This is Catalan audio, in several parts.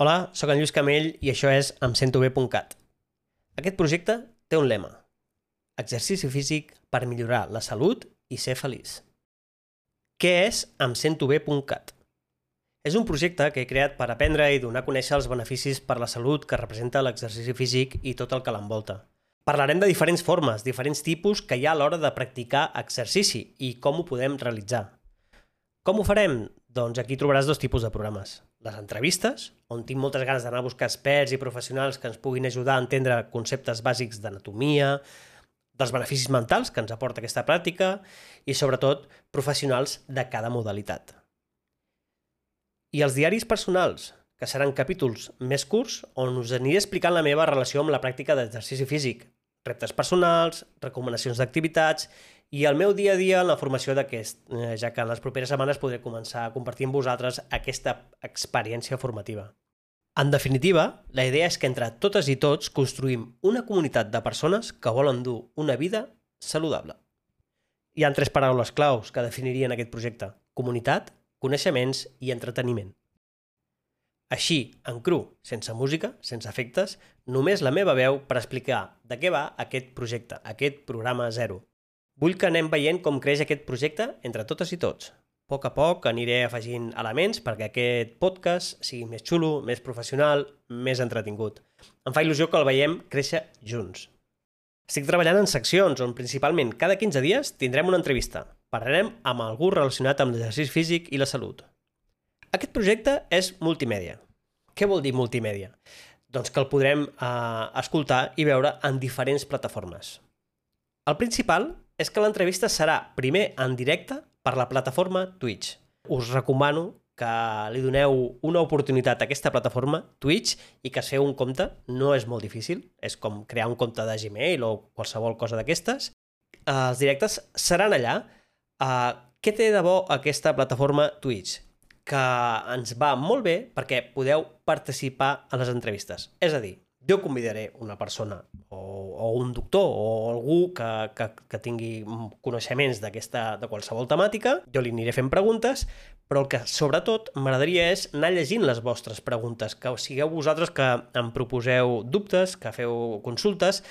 Hola, sóc en Lluís Camell i això és em sento bé.cat. Aquest projecte té un lema. Exercici físic per millorar la salut i ser feliç. Què és em sento bé.cat? És un projecte que he creat per aprendre i donar a conèixer els beneficis per la salut que representa l'exercici físic i tot el que l'envolta. Parlarem de diferents formes, diferents tipus que hi ha a l'hora de practicar exercici i com ho podem realitzar. Com ho farem? Doncs aquí trobaràs dos tipus de programes. Les entrevistes, on tinc moltes ganes d'anar a buscar experts i professionals que ens puguin ajudar a entendre conceptes bàsics d'anatomia, dels beneficis mentals que ens aporta aquesta pràctica i, sobretot, professionals de cada modalitat. I els diaris personals, que seran capítols més curts on us aniré explicant la meva relació amb la pràctica d'exercici físic, reptes personals, recomanacions d'activitats i el meu dia a dia en la formació d'aquest, eh, ja que en les properes setmanes podré començar a compartir amb vosaltres aquesta experiència formativa. En definitiva, la idea és que entre totes i tots construïm una comunitat de persones que volen dur una vida saludable. Hi han tres paraules claus que definirien aquest projecte. Comunitat, coneixements i entreteniment. Així, en cru, sense música, sense efectes, només la meva veu per explicar de què va aquest projecte, aquest programa zero. Vull que anem veient com creix aquest projecte entre totes i tots. A poc a poc aniré afegint elements perquè aquest podcast sigui més xulo, més professional, més entretingut. Em fa il·lusió que el veiem créixer junts. Estic treballant en seccions on principalment cada 15 dies tindrem una entrevista. Parlarem amb algú relacionat amb l'exercici físic i la salut. Aquest projecte és multimèdia. Què vol dir multimèdia? Doncs que el podrem eh, escoltar i veure en diferents plataformes. El principal és que l'entrevista serà primer en directe per la plataforma Twitch. Us recomano que li doneu una oportunitat a aquesta plataforma, Twitch, i que es feu un compte. No és molt difícil, és com crear un compte de Gmail o qualsevol cosa d'aquestes. Els directes seran allà. Uh, què té de bo aquesta plataforma Twitch? Que ens va molt bé perquè podeu participar a les entrevistes. És a dir, jo convidaré una persona o, o un doctor o algú que, que, que tingui coneixements d'aquesta de qualsevol temàtica, jo li aniré fent preguntes, però el que sobretot m'agradaria és anar llegint les vostres preguntes, que sigueu vosaltres que em proposeu dubtes, que feu consultes,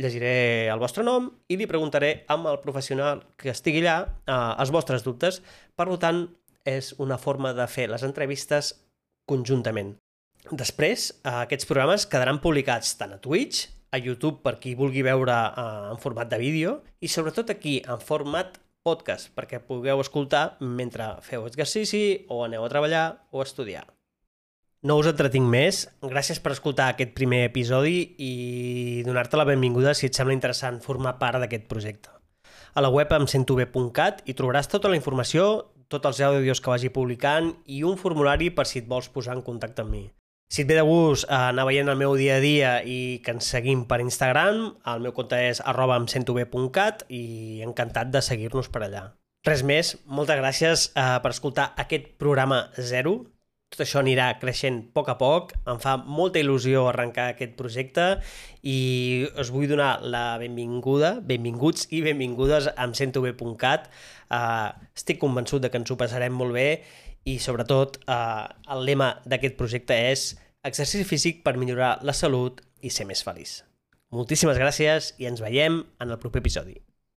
llegiré el vostre nom i li preguntaré amb el professional que estigui allà eh, els vostres dubtes. Per tant, és una forma de fer les entrevistes conjuntament. Després, eh, aquests programes quedaran publicats tant a Twitch, a YouTube per qui vulgui veure eh, en format de vídeo i sobretot aquí en format podcast perquè pugueu escoltar mentre feu exercici o aneu a treballar o a estudiar. No us entretinc més. Gràcies per escoltar aquest primer episodi i donar-te la benvinguda si et sembla interessant formar part d'aquest projecte. A la web emsentobe.cat hi trobaràs tota la informació, tots els àudios que vagi publicant i un formulari per si et vols posar en contacte amb mi. Si et ve de gust eh, anar veient el meu dia a dia i que ens seguim per Instagram, el meu compte és arroba i encantat de seguir-nos per allà. Res més, moltes gràcies eh, per escoltar aquest programa zero. Tot això anirà creixent a poc a poc. Em fa molta il·lusió arrencar aquest projecte i us vull donar la benvinguda, benvinguts i benvingudes a emsentobe.cat. Eh, estic convençut de que ens ho passarem molt bé i sobretot eh, el lema d'aquest projecte és exercici físic per millorar la salut i ser més feliç. Moltíssimes gràcies i ens veiem en el proper episodi.